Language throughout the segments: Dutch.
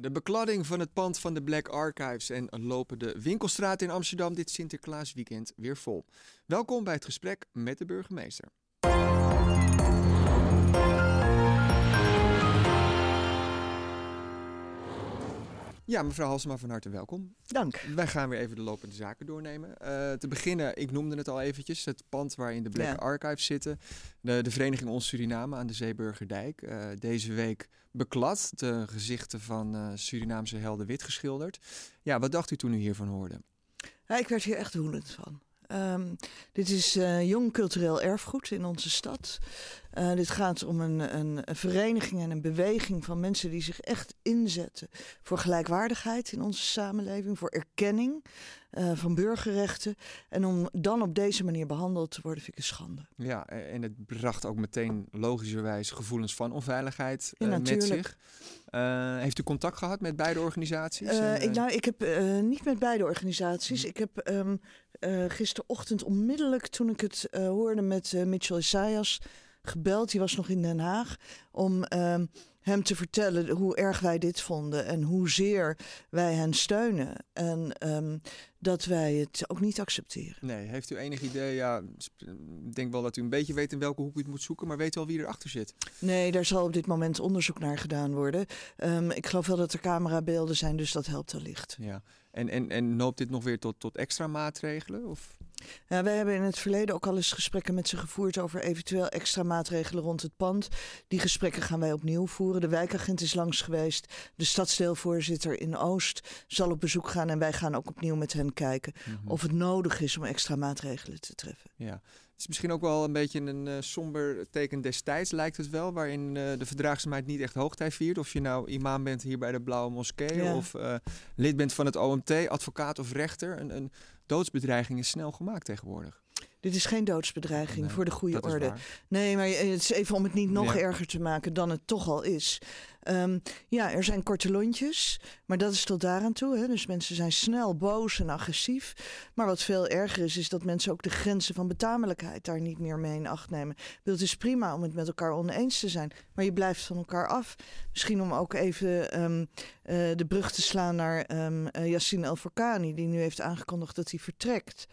De bekladding van het pand van de Black Archives en lopen de winkelstraat in Amsterdam dit Sinterklaasweekend weer vol. Welkom bij het gesprek met de burgemeester. Ja, mevrouw Halsema, van harte welkom. Dank. Wij gaan weer even de lopende zaken doornemen. Uh, te beginnen, ik noemde het al eventjes, het pand waarin de Black ja. Archives zitten. De, de vereniging Ons Suriname aan de Zeeburgerdijk. Uh, deze week beklad, de gezichten van uh, Surinaamse helden wit geschilderd. Ja, wat dacht u toen u hiervan hoorde? Ja, ik werd hier echt woedend van. Um, dit is jong cultureel erfgoed in onze stad. Uh, dit gaat om een, een, een, vereniging en een beweging van mensen die zich echt inzetten voor gelijkwaardigheid in onze samenleving, voor erkenning uh, van burgerrechten. En om dan op deze manier behandeld te worden, vind ik een schande. Ja, en het bracht ook meteen logischerwijs gevoelens van onveiligheid ja, met zich. heeft u contact gehad met beide organisaties? ik, nou, ik heb niet met beide organisaties. Ik heb um, gisterochtend onmiddellijk, toen ik het hoorde met Mitchell Isaias gebeld. Die was nog in Den Haag. Om uh, hem te vertellen hoe erg wij dit vonden. En hoezeer wij hen steunen. En um, dat wij het ook niet accepteren. Nee, heeft u enig idee? Ja, ik denk wel dat u een beetje weet in welke hoek u het moet zoeken. Maar weet u al wie erachter zit? Nee, daar zal op dit moment onderzoek naar gedaan worden. Um, ik geloof wel dat er camerabeelden zijn, dus dat helpt allicht. Ja, en, en, en loopt dit nog weer tot, tot extra maatregelen? Of? Ja, wij hebben in het verleden ook al eens gesprekken met ze gevoerd over eventueel extra maatregelen rond het pand. Die gesprekken gaan wij opnieuw voeren. De wijkagent is langs geweest. De stadsdeelvoorzitter in Oost zal op bezoek gaan. En wij gaan ook opnieuw met hen kijken mm -hmm. of het nodig is om extra maatregelen te treffen. Ja, het is misschien ook wel een beetje een uh, somber teken destijds, lijkt het wel. Waarin uh, de verdraagzaamheid niet echt hoogtij viert. Of je nou imam bent hier bij de Blauwe Moskee. Ja. Of uh, lid bent van het OMT, advocaat of rechter. Een, een doodsbedreiging is snel gemaakt tegenwoordig. Dit is geen doodsbedreiging nee, voor de goede orde. Nee, maar het is even om het niet nog ja. erger te maken dan het toch al is. Um, ja, er zijn korte lontjes, maar dat is tot daaraan toe. Hè. Dus mensen zijn snel boos en agressief. Maar wat veel erger is, is dat mensen ook de grenzen van betamelijkheid daar niet meer mee in acht nemen. Het is prima om het met elkaar oneens te zijn, maar je blijft van elkaar af. Misschien om ook even um, uh, de brug te slaan naar um, uh, Yassine El Forkani, die nu heeft aangekondigd dat hij vertrekt.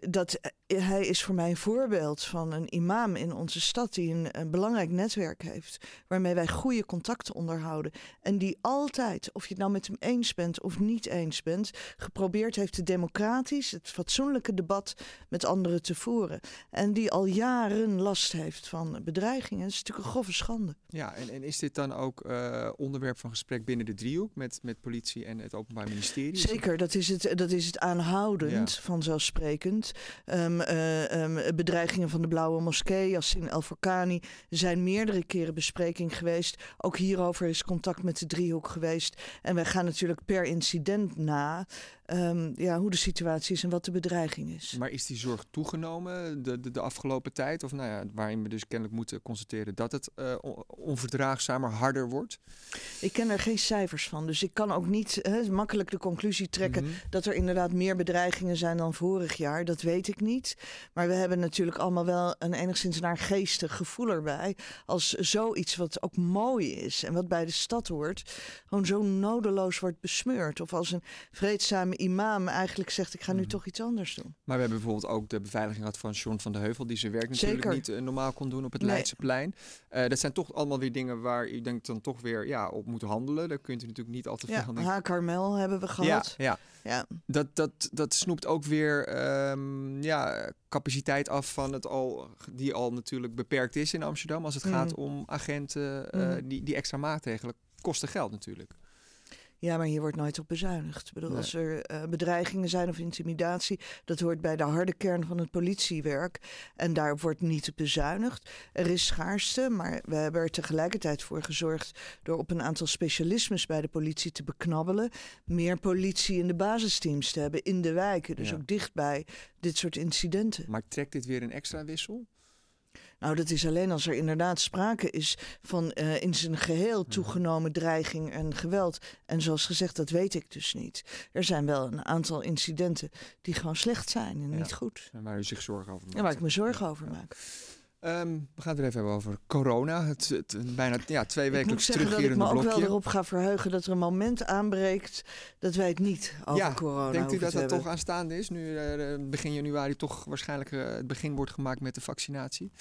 Dat, hij is voor mij een voorbeeld van een imam in onze stad die een, belangrijk netwerk heeft, waarmee wij goede contacten onderhouden. En die altijd, of je het nou met hem eens bent of niet eens bent, geprobeerd heeft het democratisch, het fatsoenlijke debat met anderen te voeren. En die al jaren last heeft van bedreigingen. Dat is natuurlijk een grove schande. Ja, en, en is dit dan ook uh, onderwerp van gesprek binnen de driehoek met, met politie en het Openbaar Ministerie? Zeker, dat is het, dat is het aanhoudend, ja. vanzelfsprekend. Um, uh, um, bedreigingen van de Blauwe Moskee, Yassin El Forkani, zijn meerdere keren bespreking geweest. Ook hierover is contact met de driehoek geweest. En wij gaan natuurlijk per incident na um, ja, hoe de situatie is en wat de bedreiging is. Maar is die zorg toegenomen de, de, de afgelopen tijd? Of nou ja, waarin we dus kennelijk moeten constateren dat het uh, onverdraagzamer, harder wordt? Ik ken er geen cijfers van. Dus ik kan ook niet he, makkelijk de conclusie trekken mm -hmm. dat er inderdaad meer bedreigingen zijn dan vorig jaar. Dat weet ik niet. Maar we hebben natuurlijk allemaal wel een enigszins naar geestig gevoel erbij. Als zoiets wat ook mooi is en wat bij de stad hoort, gewoon zo nodeloos wordt besmeurd. Of als een vreedzame imam eigenlijk zegt: Ik ga nu mm. toch iets anders doen. Maar we hebben bijvoorbeeld ook de beveiliging gehad van John van de Heuvel, die zijn werk natuurlijk Zeker. niet uh, normaal kon doen op het nee. Leidseplein. Uh, dat zijn toch allemaal weer dingen waar u denkt dan toch weer ja, op moet handelen. Daar kunt u natuurlijk niet al te veel ja, aan Ja, Carmel hebben we gehad. Ja, ja. Ja. Dat, dat, dat snoept ook weer um, ja, capaciteit af van het al, die al natuurlijk beperkt is in Amsterdam. Als het mm. gaat om agenten, uh, mm. die, die extra maatregelen kosten geld natuurlijk. Ja, maar hier wordt nooit op bezuinigd. Ik bedoel, nee. Als er uh, bedreigingen zijn of intimidatie, dat hoort bij de harde kern van het politiewerk. En daar wordt niet op bezuinigd. Er is schaarste, maar we hebben er tegelijkertijd voor gezorgd door op een aantal specialismes bij de politie te beknabbelen. Meer politie in de basisteams te hebben in de wijken. Dus ja. ook dichtbij dit soort incidenten. Maar trekt dit weer een extra wissel? Nou, dat is alleen als er inderdaad sprake is van uh, in zijn geheel toegenomen dreiging en geweld. En zoals gezegd, dat weet ik dus niet. Er zijn wel een aantal incidenten die gewoon slecht zijn en ja. niet goed. En waar u zich zorgen over maakt. Ja, waar ik me zorgen over maak. Ehm, we gaan het weer even hebben over corona. Het, het bijna ja, twee wekelijks terugkerende blokje. Ik moet zeggen dat ik me ook wel erop ga verheugen dat er een moment aanbreekt dat wij het niet over ja, corona denkt u dat dat toch aanstaande is? Nu uh, begin januari toch waarschijnlijk uh, het begin wordt gemaakt met de vaccinatie?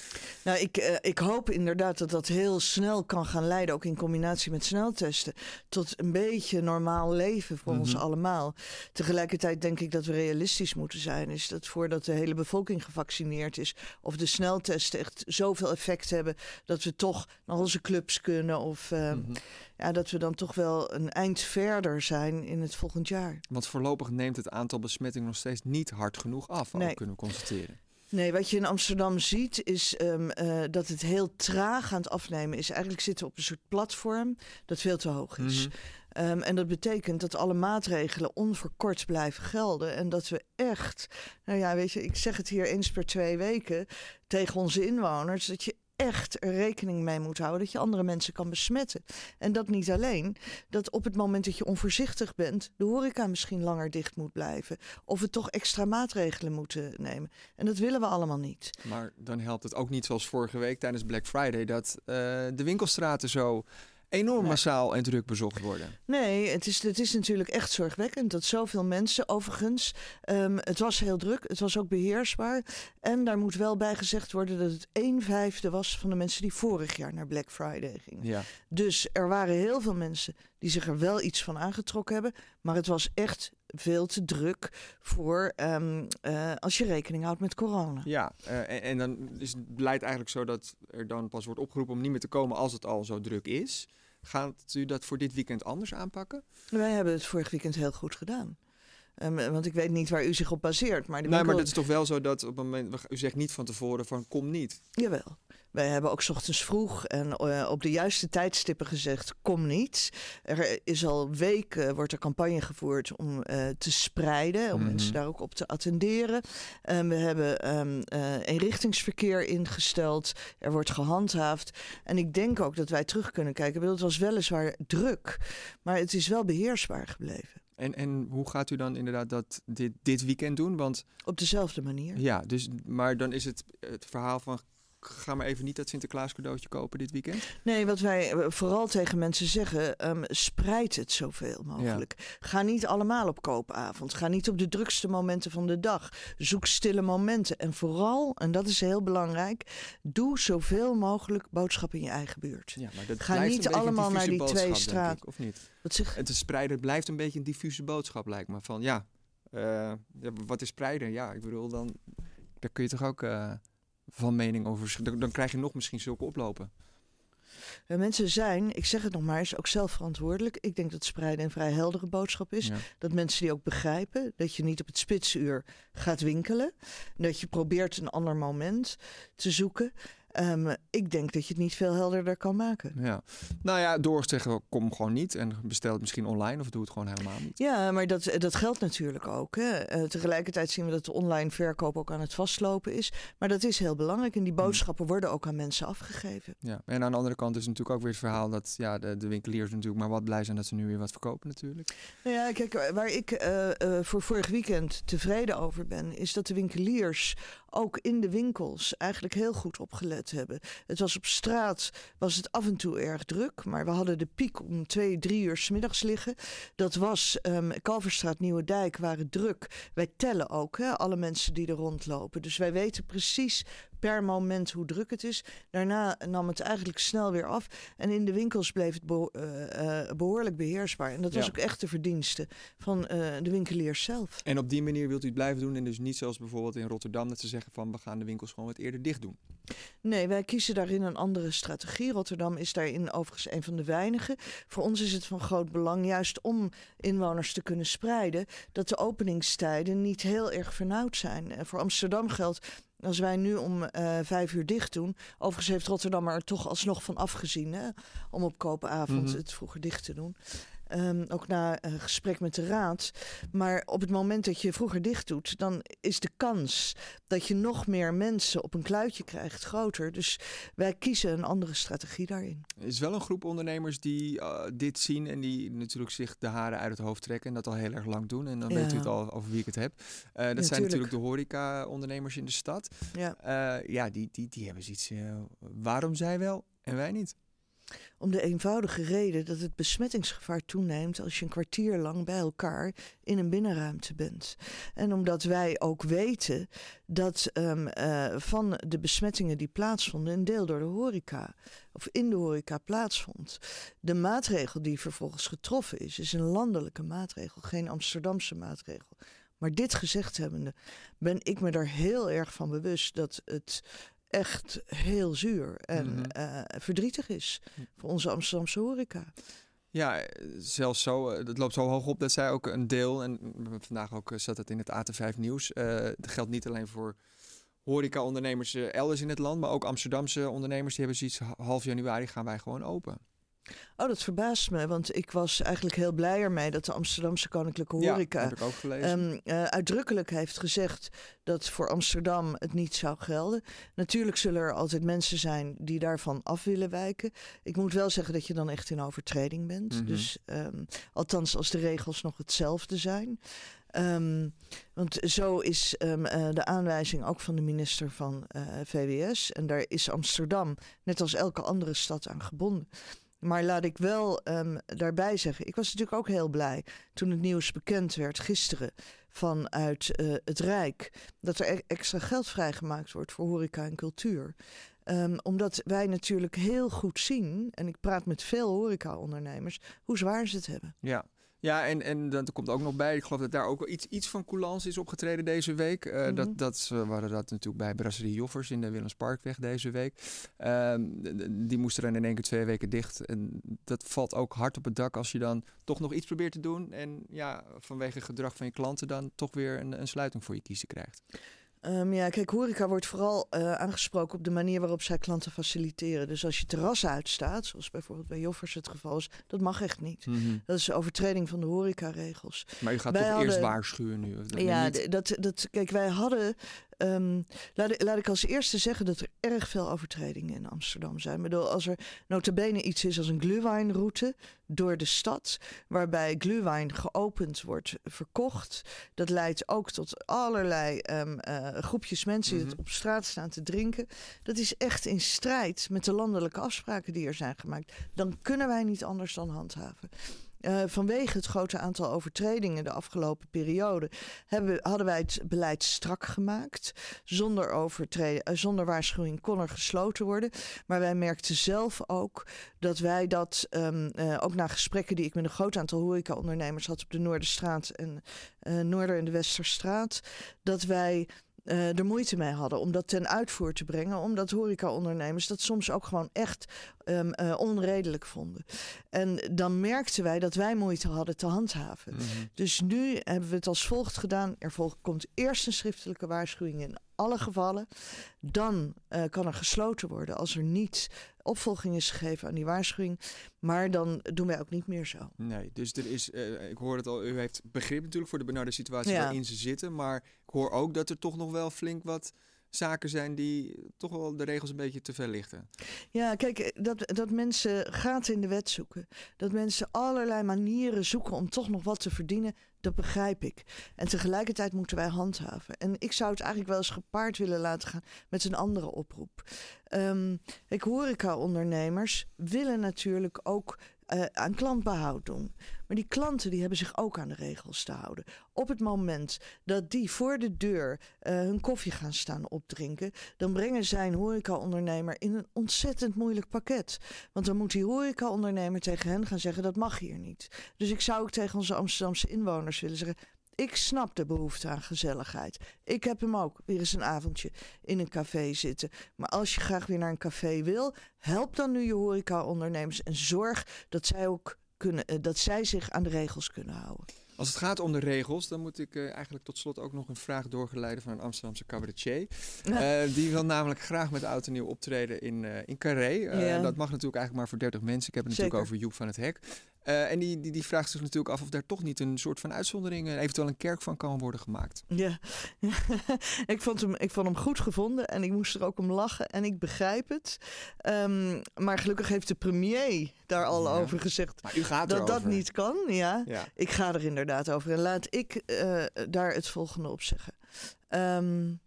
Nou, ik, uh, ik hoop inderdaad dat dat heel snel kan gaan leiden, ook in combinatie met sneltesten, tot een beetje normaal leven voor mm -hmm. ons mhm. allemaal. Tegelijkertijd denk ik dat we realistisch moeten zijn. Is dat voordat de hele bevolking gevaccineerd is, of de sneltesten echt zoveel effect hebben dat we toch naar onze clubs kunnen. Of uh, mm -hmm. ja, dat we dan toch wel een eind verder zijn in het volgend jaar. Want voorlopig neemt het aantal besmettingen nog steeds niet hard genoeg af, nee. kunnen we constateren. Nee, wat je in Amsterdam ziet is um, uh, dat het heel traag aan het afnemen is. Eigenlijk zitten we op een soort platform dat veel te hoog is. Mm -hmm. Um, en dat betekent dat alle maatregelen onverkort blijven gelden. En dat we echt, nou ja, weet je, ik zeg het hier eens per twee weken tegen onze inwoners, dat je echt er rekening mee moet houden dat je andere mensen kan besmetten. En dat niet alleen, dat op het moment dat je onvoorzichtig bent, de horeca misschien langer dicht moet blijven. Of we toch extra maatregelen moeten nemen. En dat willen we allemaal niet. Maar dan helpt het ook niet zoals vorige week tijdens Black Friday, dat uh, de winkelstraten zo enorm nee. massaal en druk bezocht worden. Nee, het is, het is natuurlijk echt zorgwekkend dat zoveel mensen, overigens, um, het was heel druk, het was ook beheersbaar. En daar moet wel bij gezegd worden dat het een vijfde was van de mensen die vorig jaar naar Black Friday gingen. Ja. Dus er waren heel veel mensen die zich er wel iets van aangetrokken hebben, maar het was echt veel te druk voor um, uh, als je rekening houdt met corona. Ja, uh, en, en, dan is het beleid eigenlijk zo dat er dan pas wordt opgeroepen om niet meer te komen als het al zo druk is. Gaat u dat voor dit weekend anders aanpakken? Wij hebben het vorig weekend heel goed gedaan. Um, want ik weet niet waar u zich op baseert. Maar, de nee, maar het is toch wel zo dat op het moment, u zegt niet van tevoren van kom niet. Jawel. Wij hebben ook 's ochtends vroeg en uh, op de juiste tijdstippen gezegd: kom niet. Er is al weken wordt er campagne gevoerd om uh, te spreiden, om mm -hmm. mensen daar ook op te attenderen. Um, we hebben um, uh, eenrichtingsverkeer ingesteld. Er wordt gehandhaafd. En ik denk ook dat wij terug kunnen kijken. Het was weliswaar druk, maar het is wel beheersbaar gebleven. En, en hoe gaat u dan inderdaad dat dit, dit weekend doen? Want, Op dezelfde manier. Ja, dus, maar dan is het het verhaal van ga maar even niet dat Sinterklaas cadeautje kopen dit weekend? Nee, wat wij vooral tegen mensen zeggen, um, spreid het zoveel mogelijk. Ja. Ga niet allemaal op koopavond. Ga niet op de drukste momenten van de dag. Zoek stille momenten. En vooral, en dat is heel belangrijk, doe zoveel mogelijk boodschappen in je eigen buurt. Ja, maar dat Ga niet allemaal naar die twee straten. Of niet? Wat zeg? Het te spreiden blijft een beetje een diffuse boodschap, lijkt me. Van ja, uh, wat is spreiden? Ja, ik bedoel, dan kun je toch ook... Uh, van mening over. Dan, dan krijg je nog misschien zulke oplopen. En mensen zijn, ik zeg het nog maar eens, ook zelf verantwoordelijk. Ik denk dat spreiden een vrij heldere boodschap is. Ja. Dat mensen die ook begrijpen dat je niet op het spitsuur gaat winkelen. Dat je probeert een ander moment te zoeken. Um, ik denk dat je het niet veel helderder kan maken. Ja. Nou ja, door zeggen kom gewoon niet en bestel het misschien online of doe het gewoon helemaal niet. Ja, maar dat, dat geldt natuurlijk ook. Hè. Uh, tegelijkertijd zien we dat de online verkoop ook aan het vastlopen is. Maar dat is heel belangrijk en die boodschappen worden ook aan mensen afgegeven. Ja, en aan de andere kant is natuurlijk ook weer het verhaal dat ja, de, de winkeliers natuurlijk maar wat blij zijn dat ze nu weer wat verkopen natuurlijk. Nou ja, kijk, waar ik uh, uh, voor vorig weekend tevreden over ben, is dat de winkeliers ook in de winkels eigenlijk heel goed opgelet hebben. Het was op straat, was het af en toe erg druk, maar we hadden de piek om twee, drie uur s middags liggen. Dat was um, Kalverstraat, Nieuwe Dijk waren druk. Wij tellen ook hè, alle mensen die er rondlopen. Dus wij weten precies per moment hoe druk het is. Daarna nam het eigenlijk snel weer af. En in de winkels bleef het beho uh, uh, behoorlijk beheersbaar. En dat was ja. ook echt de verdienste van uh, de winkeliers zelf. En op die manier wilt u het blijven doen. En dus niet zoals bijvoorbeeld in Rotterdam dat ze zeggen van we gaan de winkels gewoon wat eerder dicht doen. Nee, wij kiezen daarin een andere strategie. Rotterdam is daarin overigens een van de weinigen. Voor ons is het van groot belang, juist om inwoners te kunnen spreiden, dat de openingstijden niet heel erg vernauwd zijn. Voor Amsterdam geldt als wij nu om uh, vijf uur dicht doen. Overigens heeft Rotterdam er toch alsnog van afgezien hè, om op koopavond mm -hmm. het vroeger dicht te doen. Ehm, ook na een gesprek met de raad. Maar op het moment dat je vroeger dicht doet, dan is de kans dat je nog meer mensen op een kluitje krijgt groter. Dus wij kiezen een andere strategie daarin. Er is wel een groep ondernemers die uh, dit zien en die natuurlijk zich de haren uit het hoofd trekken en dat al heel erg lang doen. En dan weet u het al over wie ik het heb. Uh, dat zijn natuurlijk de horeca-ondernemers in de stad. Ja, uh, ja die, die, die hebben zoiets. waarom zij wel en wij niet? Om de eenvoudige reden dat het besmettingsgevaar toeneemt als je een kwartier lang bij elkaar in een binnenruimte bent. En omdat wij ook weten dat um, uh, van de besmettingen die plaatsvonden, een deel door de horeca of in de horeca plaatsvond. De maatregel die vervolgens getroffen is, is een landelijke maatregel, geen Amsterdamse maatregel. Maar dit gezegd hebbende, ben ik me er heel erg van bewust dat het echt heel zuur en mhm. eh, verdrietig is voor onze Amsterdamse horeca. Ja, zelfs zo. Het eh, loopt zo hoog op dat zij ook een deel, en vandaag ook eh, zat het in het AT5 nieuws. dat geldt niet alleen voor horeca-ondernemers elders in het land, maar ook Amsterdamse ondernemers. Die hebben zoiets half januari gaan wij gewoon open. Oh, dat verbaast me, want ik was eigenlijk heel blij ermee dat de Amsterdamse Koninklijke Horeca ja, heb ik ook gelezen. Um, uitdrukkelijk heeft gezegd dat voor Amsterdam het niet zou gelden. Natuurlijk zullen er altijd mensen zijn die daarvan af willen wijken. Ik moet wel zeggen dat je dan echt in overtreding bent. Mhm. Dus um, althans als de regels nog hetzelfde zijn. Um, want zo is um, uh, de aanwijzing ook van de minister van uh, eh, VWS. En daar is Amsterdam, net als elke andere stad, aan gebonden. Maar laat ik wel um, daarbij zeggen, ik was natuurlijk ook heel blij toen het nieuws bekend werd gisteren vanuit uh, het Rijk. Dat er e-, extra geld vrijgemaakt wordt voor horeca en cultuur. Um, omdat wij natuurlijk heel goed zien, en ik praat met veel horeca-ondernemers, hoe zwaar ze het hebben. Ja, ja, en, en dan komt ook nog bij, ik geloof dat daar ook wel iets, iets van coulance is opgetreden deze week. Uh, mm Dat, dat we hadden dat natuurlijk bij Brasserie Joffers in de Willemsparkweg deze week. Uh, die moesten dan in één keer twee weken dicht. En dat valt ook hard op het dak als je dan toch nog iets probeert te doen. En ja, vanwege gedrag van je klanten dan toch weer een, een sluiting voor je kiezen krijgt. Um, ja, kijk, horeca wordt vooral uh, aangesproken op de manier waarop zij klanten faciliteren. Dus als je terras uitstaat, zoals bijvoorbeeld bij Joffers het geval is, dat mag echt niet. Mm -hmm. Dat is overtreding van de horecaregels. Maar je gaat wij toch hadden, eerst waarschuwen nu? Dat ja, dat, dat, kijk, wij hadden Um, laat, laat, ik als eerste zeggen dat er erg veel overtredingen in Amsterdam zijn. Ik bedoel, als er notabene iets is als een glühweinroute door de stad, waarbij glühwein geopend wordt, verkocht, dat leidt ook tot allerlei um, uh, groepjes mensen die mhm. op straat staan te drinken. Dat is echt in strijd met de landelijke afspraken die er zijn gemaakt. Dan kunnen wij niet anders dan handhaven. Uh, vanwege het grote aantal overtredingen de afgelopen periode hebben, hadden wij het beleid strak gemaakt. Zonder, overtreden, uh, zonder waarschuwing kon er gesloten worden. Maar wij merkten zelf ook dat wij dat, um, uh, ook na gesprekken die ik met een groot aantal horeca-ondernemers had op de Noorderstraat en Noorder- en de Westerstraat, dat wij uh, er moeite mee hadden om dat ten uitvoer te brengen. Omdat horecaondernemers dat soms ook gewoon echt um, uh, onredelijk vonden. En dan merkten wij dat wij moeite hadden te handhaven. Mhm. Dus nu hebben we het als volgt gedaan. Er volgt, komt eerst een schriftelijke waarschuwing in alle gevallen. Dan uh, kan er gesloten worden als er niet opvolging is gegeven aan die waarschuwing. Maar dan doen wij ook niet meer zo. Nee, dus er is, uh, ik hoor het al, u heeft begrip natuurlijk voor de benarde situatie ja. waarin ze zitten. Maar ik hoor ook dat er toch nog wel flink wat zaken zijn die toch wel de regels een beetje te ver lichten. Ja, kijk, dat, dat mensen gaten in de wet zoeken. Dat mensen allerlei manieren zoeken om toch nog wat te verdienen. Dat begrijp ik. En tegelijkertijd moeten wij handhaven. En ik zou het eigenlijk wel eens gepaard willen laten gaan met een andere oproep. Um, ik horeca-ondernemers willen natuurlijk ook uh, aan klantbehoud doen. Maar die klanten die hebben zich ook aan de regels te houden. Op het moment dat die voor de deur uh, hun koffie gaan staan opdrinken, dan brengen zij een horeca-ondernemer in een ontzettend moeilijk pakket. Want dan moet die horeca-ondernemer tegen hen gaan zeggen: dat mag hier niet. Dus ik zou ook tegen onze Amsterdamse inwoners willen zeggen: ik snap de behoefte aan gezelligheid. Ik heb hem ook weer eens een avondje in een café zitten. Maar als je graag weer naar een café wil, help dan nu je horeca-ondernemers en zorg dat zij ook kunnen, eh, dat zij zich aan de regels kunnen houden. Als het gaat om de regels, dan moet ik uh, eigenlijk tot slot ook nog een vraag doorgeleiden van een Amsterdamse cabaretier. Uh, die wil namelijk graag met oud en nieuw optreden in, uh, in Carré. Ja. Dat mag natuurlijk eigenlijk maar voor 30 mensen. Ik heb het natuurlijk over Joep van het Hek. Uh, en die, die, die vraagt zich natuurlijk af of daar toch niet een soort van uitzondering, eventueel een kerk van kan worden gemaakt. Ja, ik, vond hem, ik vond hem goed gevonden en ik moest er ook om lachen en ik begrijp het. Um, maar gelukkig heeft de premier daar al over gezegd dat dat niet kan. Ja. ja. ik ga er inderdaad over. En laat ik uh, daar het volgende op zeggen. Um,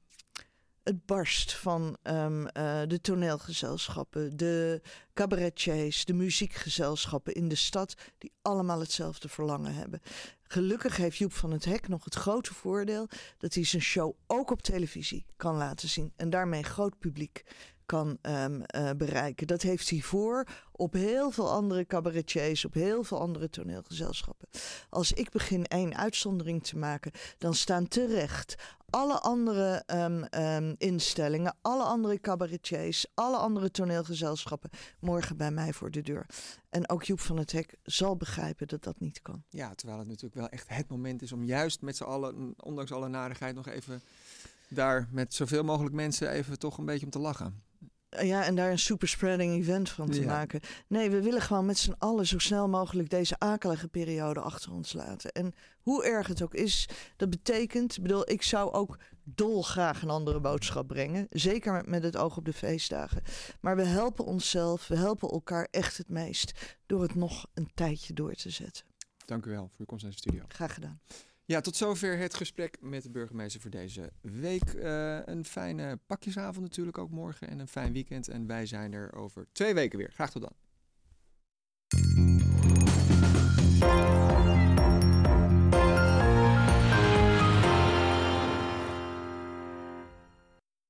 het barst van um, uh, de toneelgezelschappen, de cabaretiers, de muziekgezelschappen in de stad, die allemaal hetzelfde verlangen hebben. Gelukkig heeft Joep van het Hek nog het grote voordeel dat hij zijn show ook op televisie kan laten zien en daarmee groot publiek kan um, uh, bereiken. Dat heeft hij voor op heel veel andere cabaretiers, op heel veel andere toneelgezelschappen. Als ik begin één uitzondering te maken, dan staan terecht alle andere um, um, instellingen, alle andere cabaretiers, alle andere toneelgezelschappen morgen bij mij voor de deur. En ook Joep van het Hek zal begrijpen dat dat niet kan. Ja, terwijl het natuurlijk wel echt het moment is om juist met z'n allen, ondanks alle narigheid, nog even daar met zoveel mogelijk mensen even toch een beetje om te lachen. Ja, en daar een superspreading event van te maken. Nee, we willen gewoon met z'n allen zo snel mogelijk deze akelige periode achter ons laten. En hoe erg het ook is, dat betekent, bedoel, ik zou ook dolgraag een andere boodschap brengen. Zeker met, met het oog op de feestdagen. Maar we helpen onszelf, we helpen elkaar echt het meest door het nog een tijdje door te zetten. Dank u wel voor uw komst naar de studio. Graag gedaan. Ja, tot zover het gesprek met de burgemeester voor deze week. Uh, een fijne pakjesavond natuurlijk ook morgen en een fijn weekend. En wij zijn er over twee weken weer. Graag tot dan.